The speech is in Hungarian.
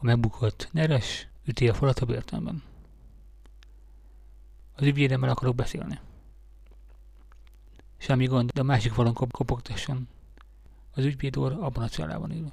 A megbukott nyeres, üti a falat a börtönben. Az ügyvédemmel akarok beszélni. Semmi gond, de a másik falon kop- kopogtasson. Az ügyvéd úr abban a cellában ül.